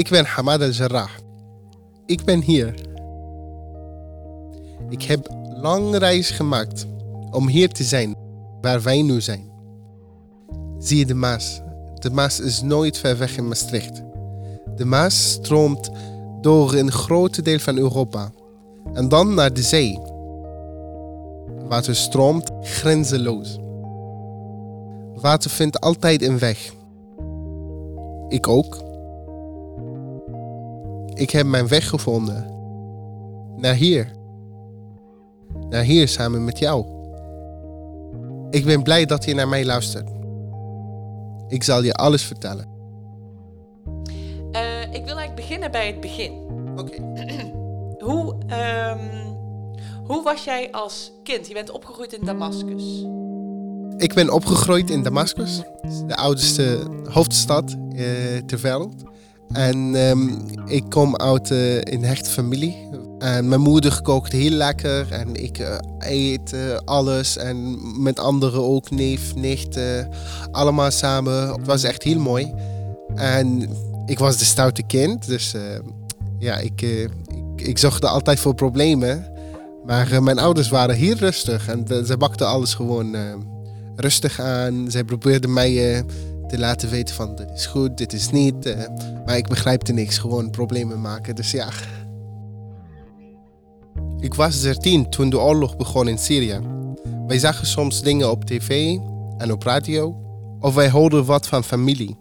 Ik ben Hamad al-Jarrah. Ik ben hier. Ik heb lang reis gemaakt om hier te zijn, waar wij nu zijn. Zie je de Maas? De Maas is nooit ver weg in Maastricht. De Maas stroomt door een groot deel van Europa en dan naar de zee. Water stroomt grenzeloos. Water vindt altijd een weg. Ik ook. Ik heb mijn weg gevonden. Naar hier. Naar hier samen met jou. Ik ben blij dat je naar mij luistert. Ik zal je alles vertellen. Eh, ik wil eigenlijk beginnen bij het begin. Oké. Hoe, ehm, hoe was jij als kind? Je bent opgegroeid in Damascus. Ik ben opgegroeid in Damascus, de oudste hoofdstad eh, ter wereld. En ehm, ik kom uit eh, een hechte familie. En mijn moeder kookt heel lekker en ik eh, eet eh, alles. En met anderen ook, neef, nicht, allemaal samen. Het was echt heel mooi. En ik was de stoute kind, dus ja, ik, ik, ik zorgde altijd voor problemen. Maar mijn ouders waren heel rustig en ze bakten alles gewoon rustig aan. Zij probeerden mij te laten weten van dit is goed, dit is niet. eh, maar ik begrijpte niks, gewoon problemen maken. Dus ja. Ik was 13 toen de oorlog begon in Syrië. Wij zagen soms dingen op tv en op radio. Of wij hoorden wat van familie.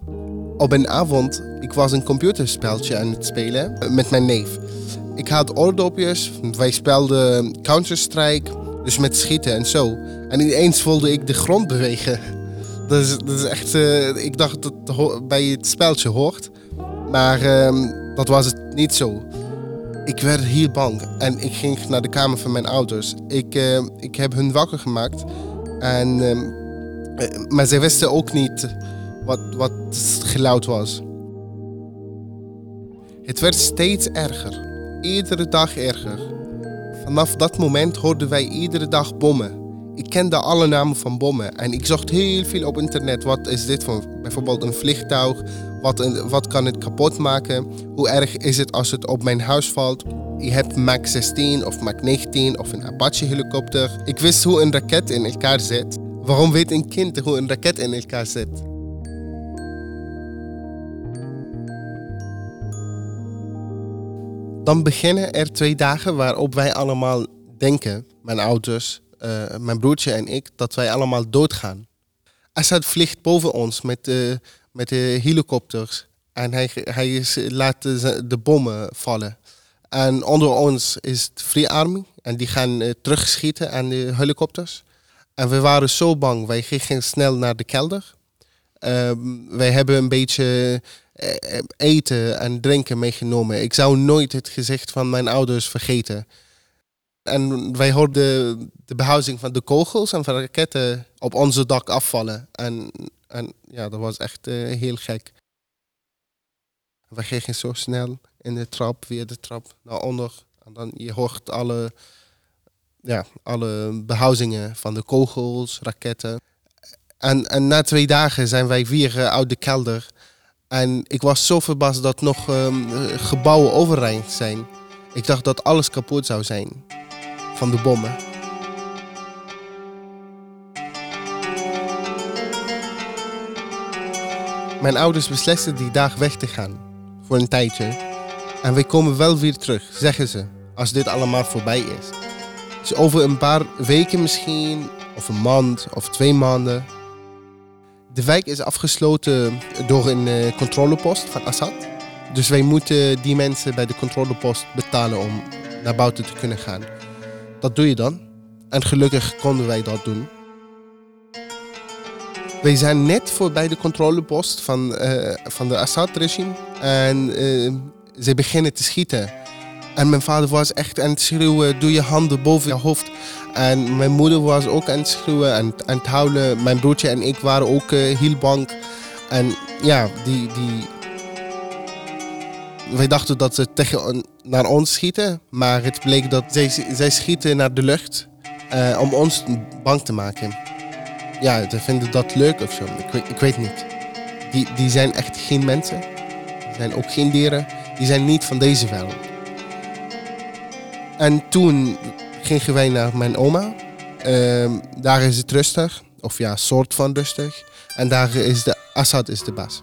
Op een avond, ik was een computerspeltje aan het spelen met mijn neef. Ik had oordopjes, wij speelden Counter-Strike, dus met schieten en zo. En ineens voelde ik de grond bewegen. Dat is, dat is echt, eh, ik dacht dat het bij het speltje hoort. Maar ehm, dat was het niet zo. Ik werd heel bang en ik ging naar de kamer van mijn ouders. Ik, eh, ik heb hun wakker gemaakt. En, ehm, eh, maar zij wisten ook niet wat, wat het geluid was. Het werd steeds erger. Iedere dag erger. Vanaf dat moment hoorden wij iedere dag bommen. Ik kende alle namen van bommen en ik zocht heel veel op internet. Wat is dit voor bijvoorbeeld een vliegtuig? Wat, wat kan het kapot maken? Hoe erg is het als het op mijn huis valt? Je hebt Mach 16 of Mach 19 of een Apache helikopter. Ik wist hoe een raket in elkaar zit. Waarom weet een kind hoe een raket in elkaar zit? Dan beginnen er twee dagen waarop wij allemaal denken, mijn ouders, eh, mijn broertje en ik, dat wij allemaal doodgaan. Assad vliegt boven ons met, eh, met de helikopters en hij, hij is, laat de, bommen vallen. En onder ons is de Free Army en die gaan eh, terugschieten aan de helikopters. En we waren zo bang, wij gingen snel naar de kelder. Ehm, wij hebben een beetje eten en drinken meegenomen. Ik zou nooit het gezicht van mijn ouders vergeten. En wij hoorden de behuizing van de kogels en van de raketten op onze dak afvallen. En, en ja, dat was echt eh, heel gek. We gingen zo snel in de trap, weer de trap naar onder. En dan je hoort alle, ja, alle behuizingen van de kogels, raketten. En, en na twee dagen zijn wij weer eh, uit de kelder. En ik was zo verbaasd dat nog ehm, eh, gebouwen overeind zijn. Ik dacht dat alles kapot zou zijn van de bommen. Mijn ouders beslissen die dag weg te gaan. Voor een tijdje. En wij komen wel weer terug, zeggen ze. Als dit allemaal voorbij is. Dus over een paar weken misschien. Of een maand of twee maanden. De wijk is afgesloten door een eh, controlepost van Assad. Dus wij moeten die mensen bij de controlepost betalen om naar buiten te kunnen gaan. Dat doe je dan. En gelukkig konden wij dat doen. Wij zijn net voorbij de controlepost van, eh, van de Assad-regime. En eh, ze beginnen te schieten. En mijn vader was echt aan het schreeuwen, doe je handen boven je hoofd. En mijn moeder was ook aan het schreeuwen en aan het huilen. Mijn broertje en ik waren ook eh, heel bang. En ja, die, die... Wij dachten dat ze tegen naar ons schieten. Maar het bleek dat zij, zij schieten naar de lucht eh, om ons bang te maken. Ja, ze vinden dat leuk of zo. Ik, ik weet niet. Die, die zijn echt geen mensen. Ze zijn ook geen dieren. Die zijn niet van deze wereld. En toen gingen wij naar mijn oma. Ehm, daar is het rustig. Of ja, soort van rustig. En daar is de Assad is de baas.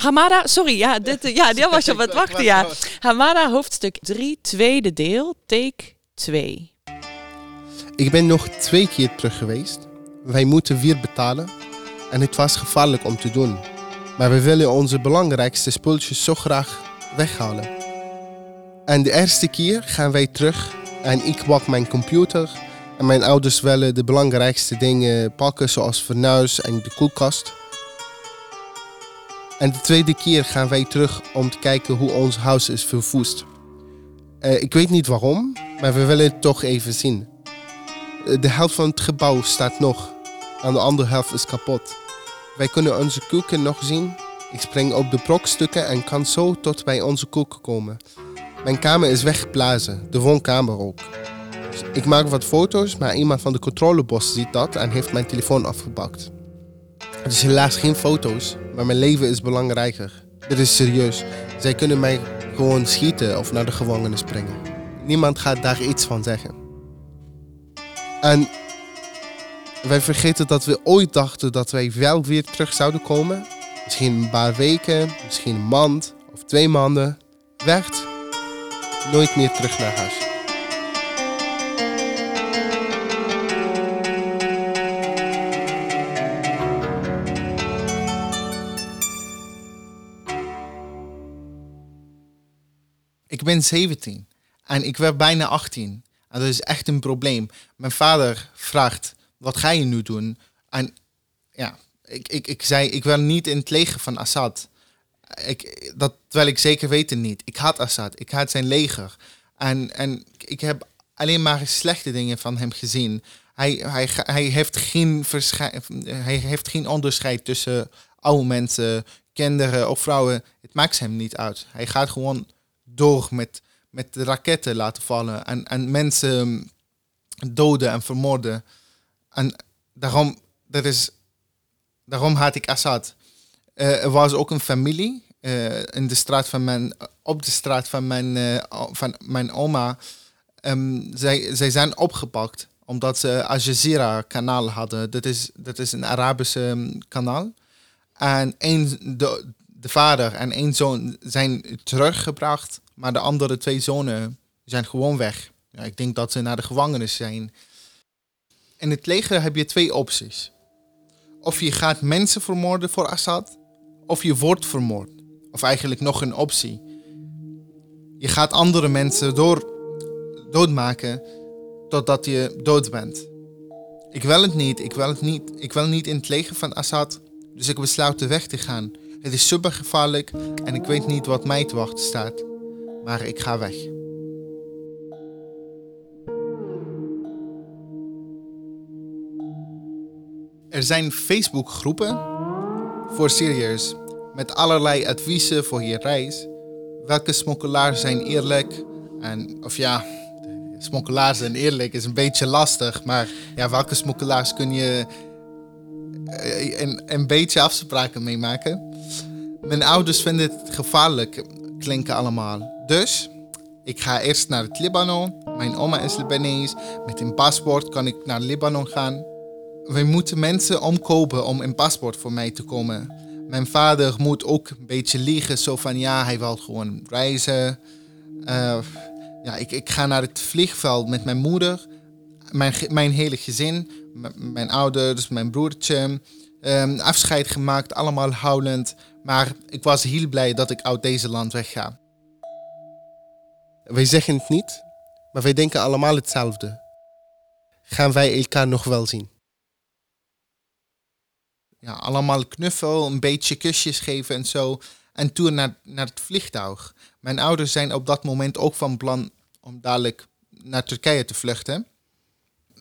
Hamada, sorry, ja, dit, ja, daar was je op het wachten, ja. Hamada, hoofdstuk 3, tweede deel, take 2. Ik ben nog twee keer terug geweest. Wij moeten weer betalen. En het was gevaarlijk om te doen. Maar we willen onze belangrijkste spulletjes zo graag weghalen. En de eerste keer gaan wij terug en ik pak mijn computer. En mijn ouders willen de belangrijkste dingen pakken, zoals fornuis en de koelkast. En de tweede keer gaan wij terug om te kijken hoe ons huis is verwoest. Uh, ik weet niet waarom, maar we willen het toch even zien. Uh, de helft van het gebouw staat nog, en de andere helft is kapot. Wij kunnen onze koeken nog zien. Ik spring op de brokstukken en kan zo tot bij onze koeken komen. Mijn kamer is weggeblazen, de woonkamer ook. Ik maak wat foto's, maar iemand van de controlebos ziet dat en heeft mijn telefoon afgepakt. Het is helaas geen foto's, maar mijn leven is belangrijker. Dit is serieus. Zij kunnen mij gewoon schieten of naar de gevangenis brengen. Niemand gaat daar iets van zeggen. En wij vergeten dat we ooit dachten dat wij wel weer terug zouden komen. Misschien een paar weken, misschien een maand of twee maanden. Werd nooit meer terug naar huis. Ik ben 17 en ik werd bijna 18. En dat is echt een probleem. Mijn vader vraagt, wat ga je nu doen? En ja, ik, ik, ik zei, ik wil niet in het leger van Assad. Ik, dat wil ik zeker weten niet. Ik haat Assad, ik haat zijn leger. En, en ik heb alleen maar slechte dingen van hem gezien. Hij, hij, hij, heeft geen hij heeft geen onderscheid tussen oude mensen, kinderen of vrouwen. Het maakt hem niet uit. Hij gaat gewoon door met, met raketten laten vallen en, en mensen doden en vermoorden. En daarom, dat is, daarom haat ik Assad. Uh, er was ook een familie uh, in de straat van mijn, op de straat van mijn, uh, van mijn oma. Um, zij, zij zijn opgepakt omdat ze Al Jazeera kanaal hadden. Dat is, dat is een Arabische um, kanaal. En een, de, de vader en één zoon zijn teruggebracht, maar de andere twee zonen zijn gewoon weg. Ja, ik denk dat ze naar de gevangenis zijn. In het leger heb je twee opties. Of je gaat mensen vermoorden voor Assad, of je wordt vermoord. Of eigenlijk nog een optie. Je gaat andere mensen door, doodmaken totdat je dood bent. Ik wil het niet, ik wil het niet. Ik wil niet in het leger van Assad, dus ik besluit de weg te gaan. Het is super gevaarlijk en ik weet niet wat mij te wachten staat. Maar ik ga weg. Er zijn Facebookgroepen voor Syriërs met allerlei adviezen voor je reis. Welke smokkelaars zijn eerlijk? En of ja, smokkelaars zijn eerlijk is een beetje lastig, maar ja, welke smokkelaars kun je eh, een, een beetje afspraken meemaken? Mijn ouders vinden het gevaarlijk klinken allemaal. Dus ik ga eerst naar het Libanon. Mijn oma is Libanees. Met een paspoort kan ik naar Libanon gaan. We moeten mensen omkopen om een paspoort voor mij te komen. Mijn vader moet ook een beetje liegen, zo van ja, hij wil gewoon reizen. Uh, ja, ik, ik ga naar het vliegveld met mijn moeder, mijn, mijn hele gezin, mijn ouders, mijn broertje. Um, afscheid gemaakt, allemaal huilend. Maar ik was heel blij dat ik uit deze land wegga. Wij zeggen het niet, maar wij denken allemaal hetzelfde. Gaan wij elkaar nog wel zien? Ja, allemaal knuffel, een beetje kusjes geven en zo. En toen naar, naar het vliegtuig. Mijn ouders zijn op dat moment ook van plan om dadelijk naar Turkije te vluchten.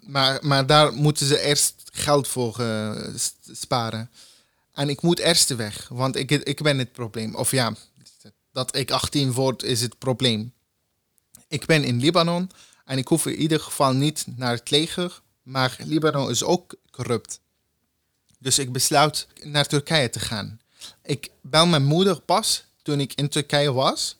Maar, maar daar moeten ze eerst geld voor uh, sparen. En ik moet eerst weg, want ik, ik ben het probleem. Of ja, dat ik 18 word is het probleem. Ik ben in Libanon en ik hoef in ieder geval niet naar het leger, maar Libanon is ook corrupt. Dus ik besluit naar Turkije te gaan. Ik bel mijn moeder pas toen ik in Turkije was.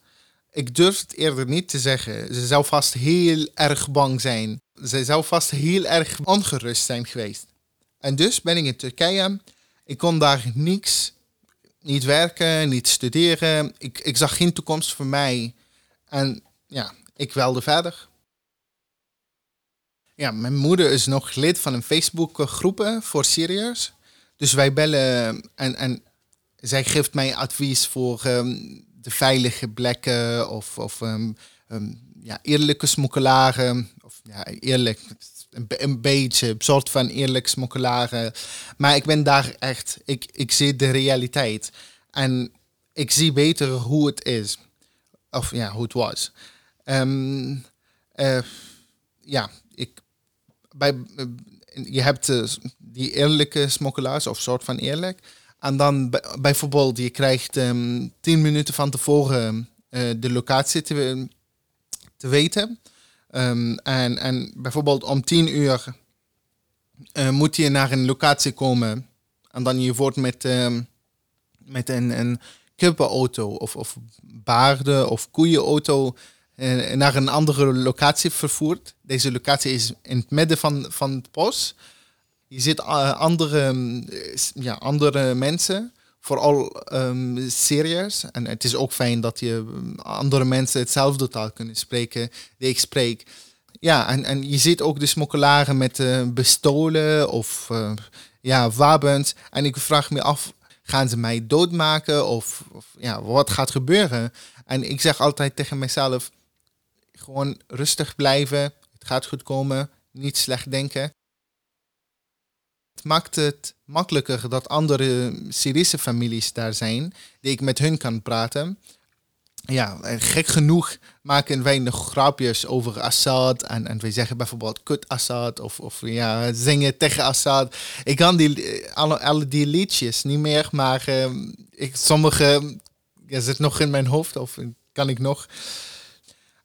Ik durf het eerder niet te zeggen. Ze zou vast heel erg bang zijn. Ze zou vast heel erg ongerust zijn geweest. En dus ben ik in Turkije. Ik kon daar niks, niet werken, niet studeren. Ik, ik zag geen toekomst voor mij. En ja, ik wilde verder. Ja, mijn moeder is nog lid van een Facebook groepen voor Syriërs. Dus wij bellen en, en zij geeft mij advies voor ehm, de veilige plekken of, of ehm, ehm, ja, eerlijke smokkelaren. Of ja, eerlijk, een, beetje, een soort van eerlijk smokkelaren. Maar ik ben daar echt, ik, ik zie de realiteit. En ik zie beter hoe het is. Of ja, hoe het was. Um, ja, ik, bij, je hebt die eerlijke smokkelaars, of soort van eerlijk. En dan bijvoorbeeld, je krijgt um, tien minuten van tevoren de locatie te weten. Um, en, en bijvoorbeeld om tien uur uh, moet je naar een locatie komen. En dan je wordt met, um, met een, een kippenauto of, of baarden of koeienauto uh, naar een andere locatie vervoerd. Deze locatie is in het midden van, van het bos. Je ziet uh, andere, ja, andere mensen, vooral um, Syriërs. En het is ook fijn dat je andere mensen hetzelfde taal kunnen spreken die ik spreek. Ja, en, en je ziet ook de smokkelaren met uh, bestolen of uh, ja, wapens. En ik vraag me af, gaan ze mij doodmaken of, of ja, wat gaat gebeuren? En ik zeg altijd tegen mezelf, gewoon rustig blijven. Het gaat goed komen. Niet slecht denken. Maakt het makkelijker dat andere Syrische families daar zijn, die ik met hun kan praten. Ja, gek genoeg maken wij nog grapjes over Assad. En, en wij zeggen bijvoorbeeld kut Assad of, of ja, zingen tegen Assad. Ik kan die, alle, alle die liedjes niet meer, maar uh, sommige ja, zit nog in mijn hoofd of kan ik nog.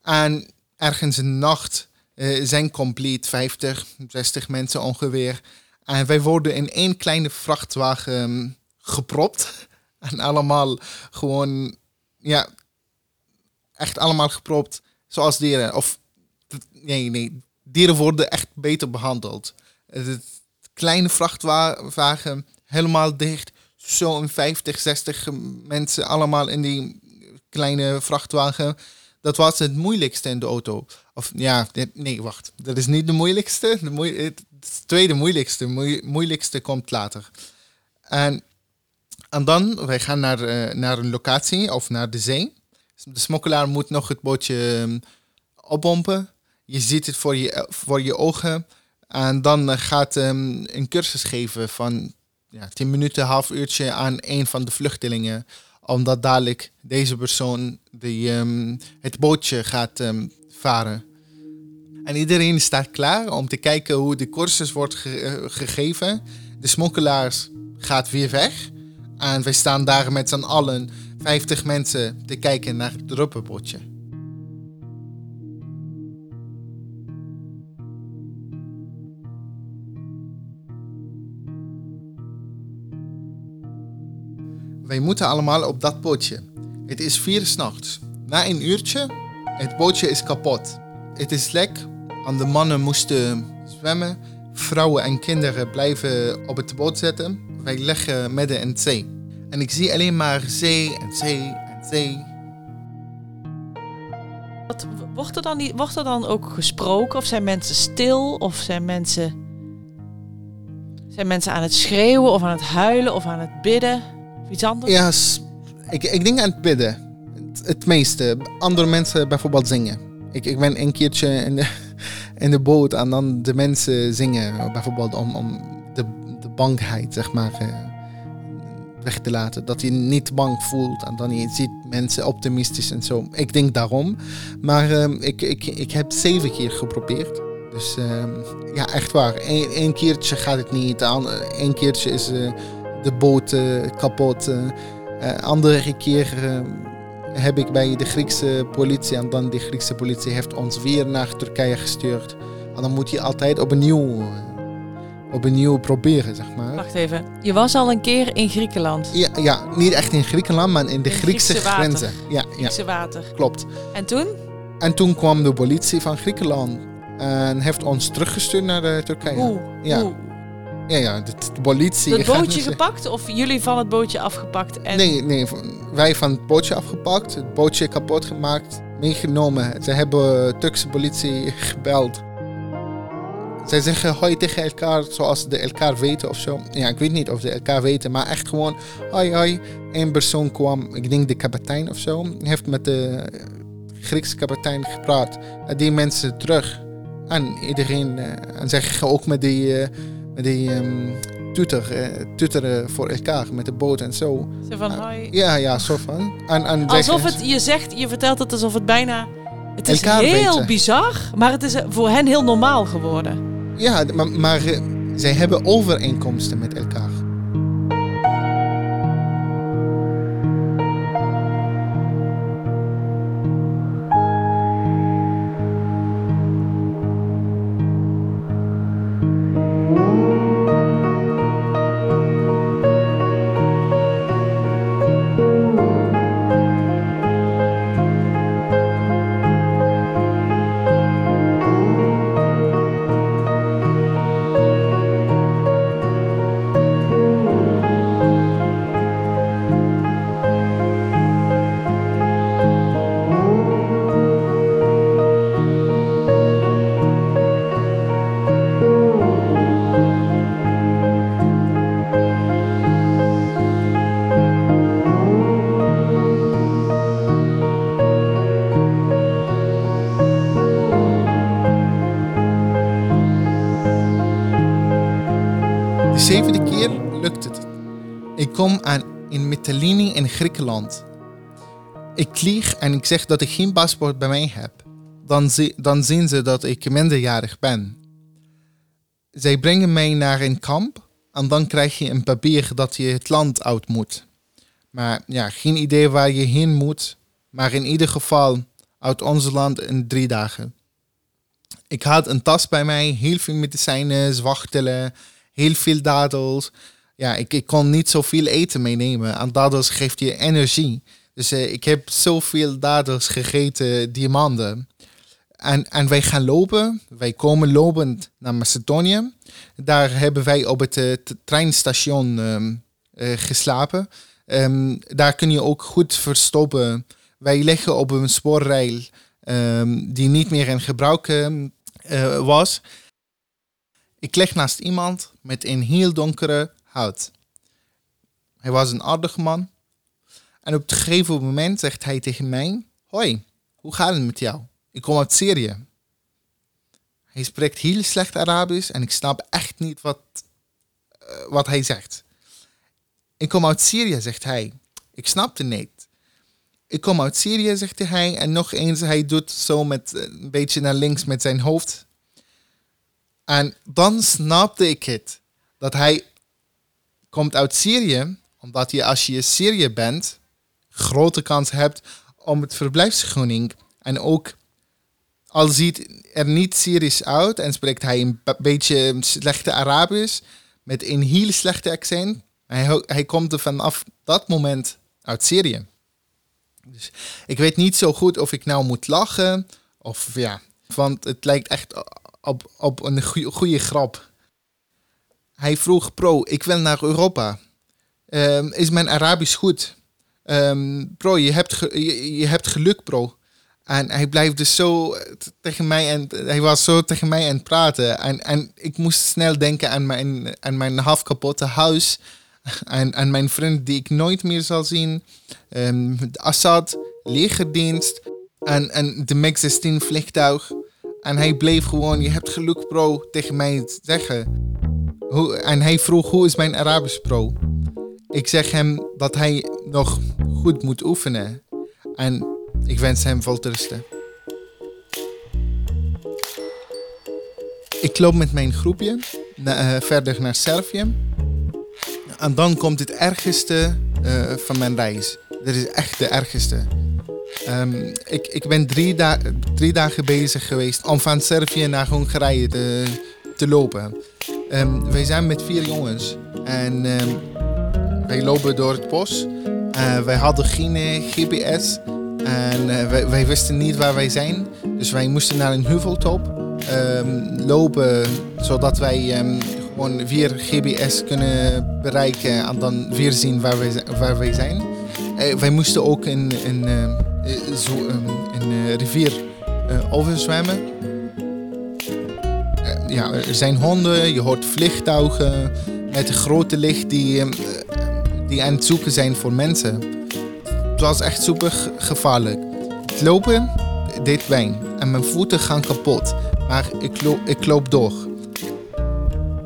En ergens een nacht uh, zijn compleet 50, 60 mensen ongeveer. En wij worden in één kleine vrachtwagen ehm, gepropt. En allemaal gewoon, ja, echt allemaal gepropt zoals dieren. Of, nee, nee, dieren worden echt beter behandeld. Het kleine vrachtwagen, helemaal dicht. Zo'n 50, 60 mensen allemaal in die kleine vrachtwagen dat was het moeilijkste in de auto. Of ja, nee, wacht. Dat is niet de moeilijkste. De moe tweede moeilijkste. moeilijkste komt later. En, en dan, wij gaan naar, uh, naar een locatie of naar de zee. De smokkelaar moet nog het bootje um, oppompen. Je ziet het voor je, voor je ogen. En dan gaat um, een cursus geven van ja, 10 minuten, half uurtje aan een van de vluchtelingen omdat dadelijk deze persoon die, um, het bootje gaat varen. En iedereen staat klaar om te kijken hoe de cursus wordt eh, gegeven. De smokkelaars gaat weer weg. En wij staan daar met z'n allen, 50 mensen, te kijken naar het ruppenbootje. Wij moeten allemaal op dat bootje. Het is vier s'nachts. Na een uurtje, het bootje is kapot. Het is lek en de mannen moesten zwemmen. Vrouwen en kinderen blijven op het boot zitten. Wij liggen midden in zee. En ik zie alleen maar zee en zee en zee. Wat, wordt, er dan niet, wordt er dan ook gesproken? Of zijn mensen stil? Of zijn mensen, zijn mensen aan het schreeuwen of aan het huilen of aan het bidden? iets anders? Ja, ik, ik denk aan het bidden. Het, het, meeste. Andere mensen bijvoorbeeld zingen. Ik, ik ben een keertje in de, in de boot en dan de mensen zingen. Bijvoorbeeld om, om de, de bangheid, zeg maar, eh, weg te laten. Dat je niet bang voelt en dan je ziet mensen optimistisch en zo. Ik denk daarom. Maar uh, ik, ik, ik heb zeven keer geprobeerd. Dus uh, ja, echt waar. Eén keertje gaat het niet. Eén keertje is uh, de boot kapot. Andere keer heb ik bij de Griekse politie en dan de Griekse politie heeft ons weer naar Turkije gestuurd. En dan moet je altijd opnieuw, opnieuw proberen, zeg maar. Wacht even. Je was al een keer in Griekenland. Ja, ja, niet echt in Griekenland, maar in de In Griekse, Griekse water. grenzen. Ja, ja, Griekse water. klopt. En toen? En toen kwam de politie van Griekenland en heeft ons teruggestuurd naar eh, Turkije. Hoe? Ja. Hoe? Ja, ja, de, de politie. Gaat bootje gepakt of jullie van het bootje afgepakt? En Nee, nee, wij van het bootje afgepakt, het bootje kapot gemaakt, meegenomen. Ze hebben Turkse politie gebeld. Zij zeggen hoi tegen elkaar zoals ze elkaar weten of zo. Ja, ik weet niet of ze elkaar weten, maar echt gewoon hoi hoi. Eén persoon kwam, ik denk de kapitein of zo, heeft met de Griekse kapitein gepraat. En die mensen terug. En iedereen, eh, en zij gingen ook met die, eh, met die eh, tutoren voor elkaar, met de boot en zo. Zo van hoi. Ja, ja, zo van. En, en Alsof het, je zegt, je vertelt het alsof het bijna... Het is heel weten. bizar, maar het is voor hen heel normaal geworden. Ja, maar, maar eh, zij hebben overeenkomsten met elkaar. Kom aan in Mytilene in Griekenland. Ik lieg en ik zeg dat ik geen paspoort bij mij heb. Dan, zi- dan zien ze dat ik minderjarig ben. Zij brengen mij naar een kamp en dan krijg je een papier dat je het land uit moet. Maar ja, geen idee waar je heen moet. Maar in ieder geval uit ons land in drie dagen. Ik had een tas bij mij, heel veel medicijnen, zwachtelen, heel veel dadels. Ja, ik, ik kon niet zoveel eten meenemen. En dadels geeft je energie. Dus eh, ik heb zoveel dadels gegeten die maanden. En, en wij gaan lopen. Wij komen lopend naar Macedonië. Daar hebben wij op het eh, treinstation ehm, eh, geslapen. Ehm, daar kun je ook goed verstoppen. Wij liggen op een spoorrail ehm, die niet meer in gebruik was. Ik lig naast iemand met een heel donkere Hij was een aardige man. En op een gegeven moment zegt hij tegen mij: Hoi, hoe gaat het met jou? Ik kom uit Syrië. Hij spreekt heel slecht Arabisch en ik snap echt niet wat, eh, wat hij zegt. Ik kom uit Syrië, zegt hij. Ik snap het niet. Ik kom uit Syrië, zegt hij. En nog eens, hij doet zo met eh, een beetje naar links met zijn hoofd. En dan snapte ik het. Dat hij komt uit Syrië, omdat je als je in Syrië bent, grote kans hebt om het verblijfsvergunning. En ook al ziet er niet Syrisch uit en spreekt hij een be- beetje slechte Arabisch met een heel slechte accent. Hij, hij komt er vanaf dat moment uit Syrië. Dus ik weet niet zo goed of ik nou moet lachen of ja, want het lijkt echt op, op een goede grap. Hij vroeg, pro, ik wil naar Europa. Ehm, is mijn Arabisch goed? Ehm, bro, je hebt, je, hebt geluk, bro. En hij blijft dus zo eh, tegen mij en hij was zo tegen mij aan het praten. En, en ik moest snel denken aan mijn, aan mijn half kapotte huis. En aan mijn vriend die ik nooit meer zal zien. Ehm, Assad, legerdienst. En, en de MiG-16 vliegtuig. En hij bleef gewoon, je hebt geluk bro, tegen mij zeggen. Hoe, en hij vroeg, hoe is mijn Arabisch bro? Ik zeg hem dat hij nog goed moet oefenen. En ik wens hem te rusten. Ik loop met mijn groepje eh, verder naar Servië. En dan komt het ergste eh, van mijn reis. Dit is echt de ergste. Ehm, ik, ik ben drie, da- drie dagen bezig geweest om van Servië naar Hongarije te lopen. Ehm, wij zijn met vier jongens. En ehm, wij lopen door het bos. Eh, wij hadden geen GPS. En eh, wij, wisten niet waar wij zijn. Dus wij moesten naar een heuveltop ehm, lopen. Zodat wij gewoon weer GPS kunnen bereiken. En dan weer zien waar wij, waar wij zijn. Eh, wij moesten ook een, een, een eh, rivier overzwemmen. Ja, er zijn honden, je hoort vliegtuigen met grote licht die, eh, die aan het zoeken zijn voor mensen. Het was echt super ge- gevaarlijk. Het lopen deed pijn en mijn voeten gaan kapot, maar ik, lo- ik loop door.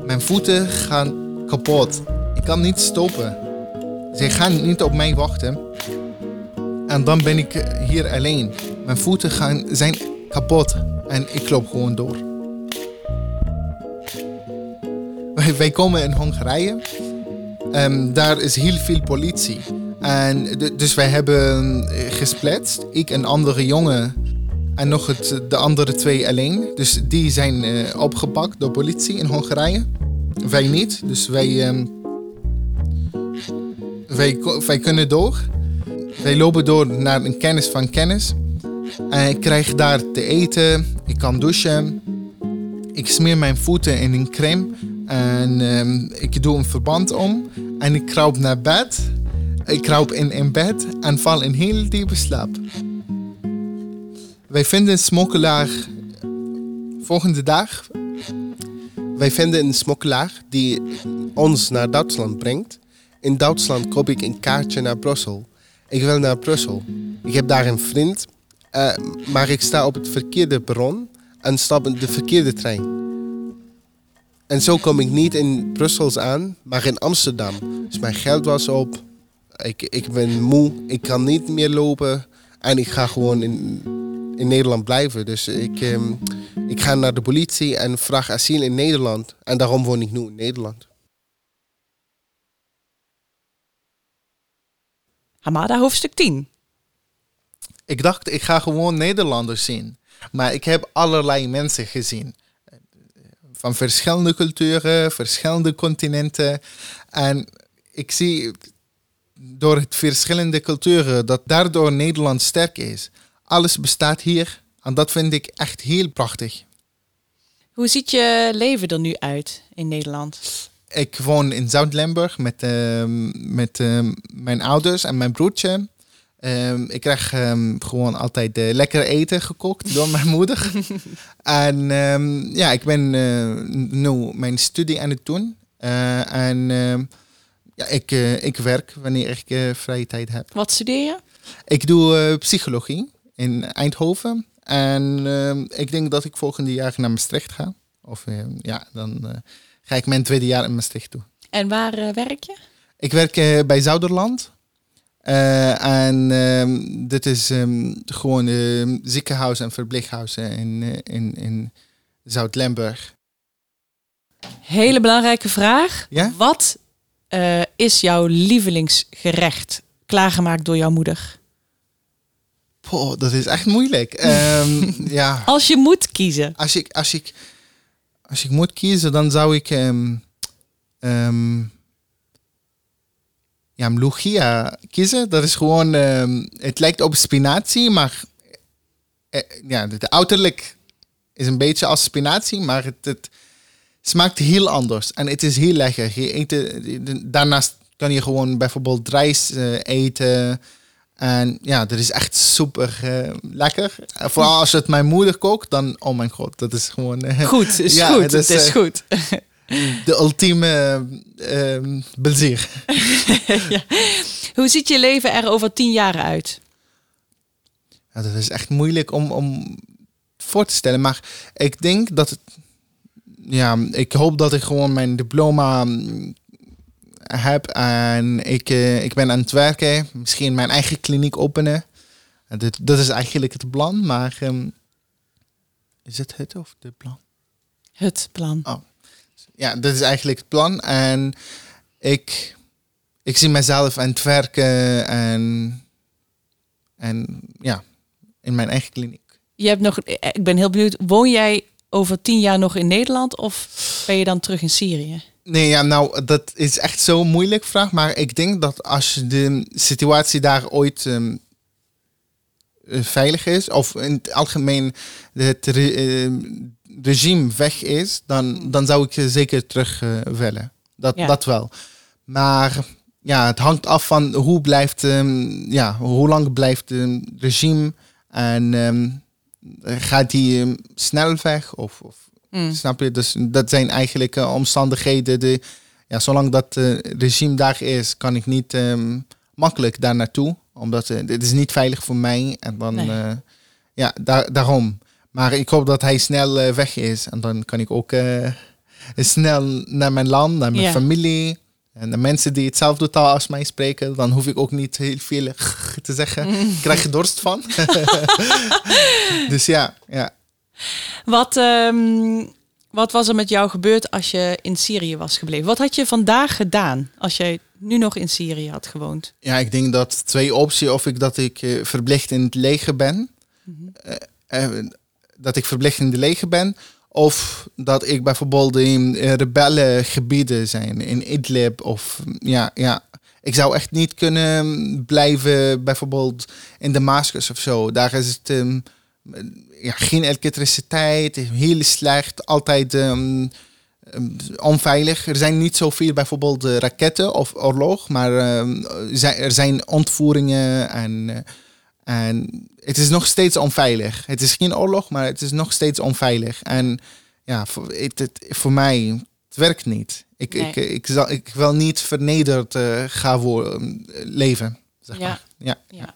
Mijn voeten gaan kapot. Ik kan niet stoppen. Ze gaan niet op mij wachten. En dan ben ik eh, hier alleen. Mijn voeten gaan, zijn kapot en ik loop gewoon door. Wij, komen in Hongarije. Ehm, daar is heel veel politie. En dus wij hebben eh, gesplitst. Ik en andere jongen. En nog het, de andere twee alleen. Dus die zijn eh, opgepakt door politie in Hongarije. Wij niet. Dus wij, ehm, wij, wij kunnen door. Wij lopen door naar een kennis van kennis. En ik krijg daar te eten. Ik kan douchen. Ik smeer mijn voeten in een crème. En ehm, ik doe een verband om. En ik kruip naar bed. Ik kruip in, in bed en val in heel diepe slaap. Wij vinden een smokkelaar volgende dag. Wij vinden een smokkelaar die ons naar Duitsland brengt. In Duitsland koop ik een kaartje naar Brussel. Ik wil naar Brussel. Ik heb daar een vriend, eh, maar ik sta op het verkeerde perron en stap in de verkeerde trein. En zo kom ik niet in Brussel aan, maar in Amsterdam. Dus mijn geld was op. Ik, ik ben moe, ik kan niet meer lopen. En ik ga gewoon in, in Nederland blijven. Dus ik, ehm, ik ga naar de politie en vraag asiel in Nederland. En daarom woon ik nu in Nederland. Hamada hoofdstuk 10. Ik dacht, ik ga gewoon Nederlanders zien. Maar ik heb allerlei mensen gezien. Van verschillende culturen, verschillende continenten. En ik zie door het verschillende culturen dat daardoor Nederland sterk is. Alles bestaat hier. En dat vind ik echt heel prachtig. Hoe ziet je leven er nu uit in Nederland? Ik woon in Zuid-Limburg met, ehm, met ehm, mijn ouders en mijn broertje. Ehm, ik krijg ehm, gewoon altijd eh, lekker eten gekookt door mijn moeder. en ehm, ja, ik ben eh, nu mijn studie aan het doen. Eh, en ja, ik, ik werk wanneer ik vrije tijd heb. Wat studeer je? Ik doe psychologie in Eindhoven. En ik denk dat ik volgende jaar naar Maastricht ga. Of ja, dan ga ik mijn tweede jaar in Maastricht doen. En waar werk je? Ik werk bij Zouderland. Eh, en ehm, dit is ehm, gewoon een ziekenhuis en verpleeghuis in, eh, in, in Zuid-Limburg. Hele belangrijke vraag. Ja? Wat eh, is jouw lievelingsgerecht klaargemaakt door jouw moeder? Poh, dat is echt moeilijk. Ehm, ja, Als je moet kiezen. als ik, als, ik, als ik moet kiezen, dan zou ik... ehm ehm, ja, Lugia kiezen. Dat is gewoon... ehm, het lijkt op spinazie, maar... eh, ja, het uiterlijk is een beetje als spinazie, maar het, het smaakt heel anders. En het is heel lekker. Je eet, het- daarnaast kan je gewoon bijvoorbeeld rijst eh, eten. En ja, dat is echt super eh, lekker. Vooral als het mijn moeder kookt, dan, oh mijn god, dat is gewoon eh, Goed, is Ja, goed. het Het is, eh, goed. De ultieme uh, plezier. ja. Hoe ziet je leven er over tien jaar uit? Ja, dat is echt moeilijk om, om voor te stellen. Maar ik denk dat het. Ja, ik hoop dat ik gewoon mijn diploma mm, heb. En ik, eh, ik ben aan het werken. Misschien mijn eigen kliniek openen. En dit, dat is eigenlijk het plan. Maar ehm, is het het of de plan? Het plan. Ja, dat is eigenlijk het plan. En ik, ik zie mezelf aan het werken. En, en ja, in mijn eigen kliniek. Je hebt nog, ik ben heel benieuwd, woon jij over tien jaar nog in Nederland of ben je dan terug in Syrië? Nee, ja, nou, dat is echt zo'n moeilijk vraag. Maar ik denk dat als de situatie daar ooit ehm, eh, veilig is, of in het algemeen het re- eh, regime weg is, dan, dan zou ik zeker terug eh, willen. Dat, Ja. dat wel. Maar ja, het hangt af van hoe blijft, ehm, ja, hoe lang blijft het regime en ehm, gaat die ehm, snel weg of, of Mm. Snap je? Dus dat zijn eigenlijk eh, omstandigheden. Die, ja, zolang dat eh, regime daar is, kan ik niet makkelijk daar naartoe. Omdat eh, het is niet veilig voor mij. En dan, Nee. eh, ja, daar, daarom. Maar ik hoop dat hij snel eh, weg is. En dan kan ik ook eh, snel naar mijn land, naar mijn Ja. familie. En de mensen die hetzelfde taal als mij spreken, dan hoef ik ook niet heel veel te zeggen. Ik krijg er dorst van. dus ja, ja. Wat, ehm, wat was er met jou gebeurd als je in Syrië was gebleven? Wat had je vandaag gedaan als jij nu nog in Syrië had gewoond? Ja, ik denk dat twee opties. Of ik dat ik eh, verplicht in het leger ben. Eh, dat ik verplicht in het leger ben. Of dat ik bijvoorbeeld in eh, rebellengebieden zijn. In Idlib. Of ja, ja. Ik zou echt niet kunnen blijven bijvoorbeeld in Damascus of zo. Daar is het ehm, ja, geen elektriciteit. Heel slecht. Altijd ehm, ehm, onveilig. Er zijn niet zoveel bijvoorbeeld eh, raketten of oorlog, maar er zijn ontvoeringen en, eh, en het is nog steeds onveilig. Het is geen oorlog, maar het is nog steeds onveilig. En ja, voor, het, het- voor mij, het werkt niet. Ik, Nee. ik, ik, zal, ik wil niet vernederd eh, gaan worden, leven. Zeg Ja. maar. Ja. Ja.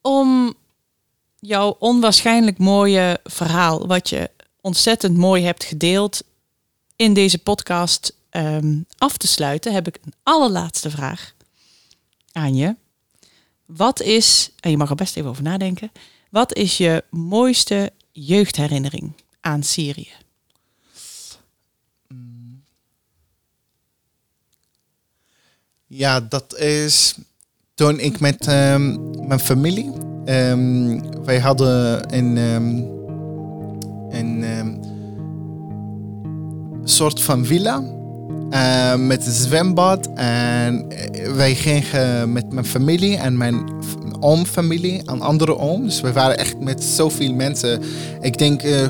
Om jouw onwaarschijnlijk mooie verhaal, wat je ontzettend mooi hebt gedeeld in deze podcast ehm, af te sluiten, heb ik een allerlaatste vraag aan je. Wat is, en je mag er best even over nadenken, wat is je mooiste jeugdherinnering aan Syrië? Ja, dat is toen ik met ehm, mijn familie. ehm, wij hadden een, ehm, een soort van villa eh, met een zwembad. En eh, wij gingen met mijn familie en mijn oomfamilie, een andere oom. Dus we waren echt met zoveel mensen. Ik denk. eh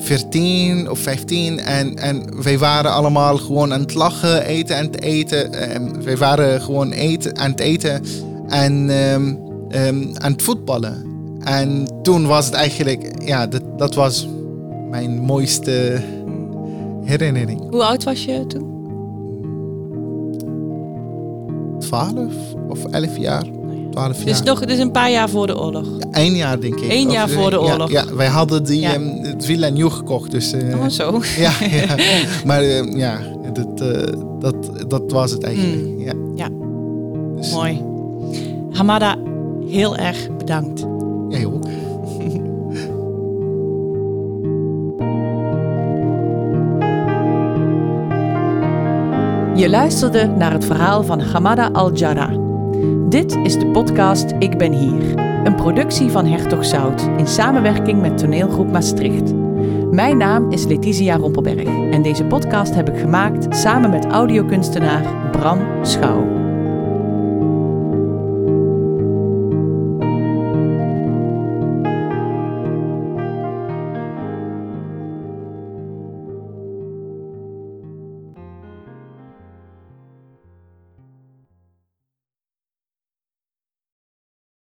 14 of 15 en, en wij waren allemaal gewoon aan het lachen, eten het eten. En wij waren gewoon eten, aan het eten en ehm, ehm, aan het voetballen. En toen was het eigenlijk, ja, dat, dat was mijn mooiste herinnering. Hoe oud was je toen? 12 of 11 jaar. 12 jaar. Dus nog, dus een paar jaar voor de oorlog. Eén jaar denk ik. Eén jaar Of, voor de ja, oorlog. Ja, wij hadden die Ja. ehm, het villa nieuw gekocht. Dus, eh, Oh, zo. Ja, ja. maar eh, ja, dat, eh, dat, dat was het eigenlijk. Mm. Ja. Ja. Dus, Mooi. Hamada, heel erg bedankt. Je luisterde naar het verhaal van Hamada Al-Jarrah. Dit is de podcast Ik ben hier, een productie van Hertog Zout in samenwerking met toneelgroep Maastricht. Mijn naam is Letizia Rompelberg en deze podcast heb ik gemaakt samen met audiokunstenaar Bram Schouw.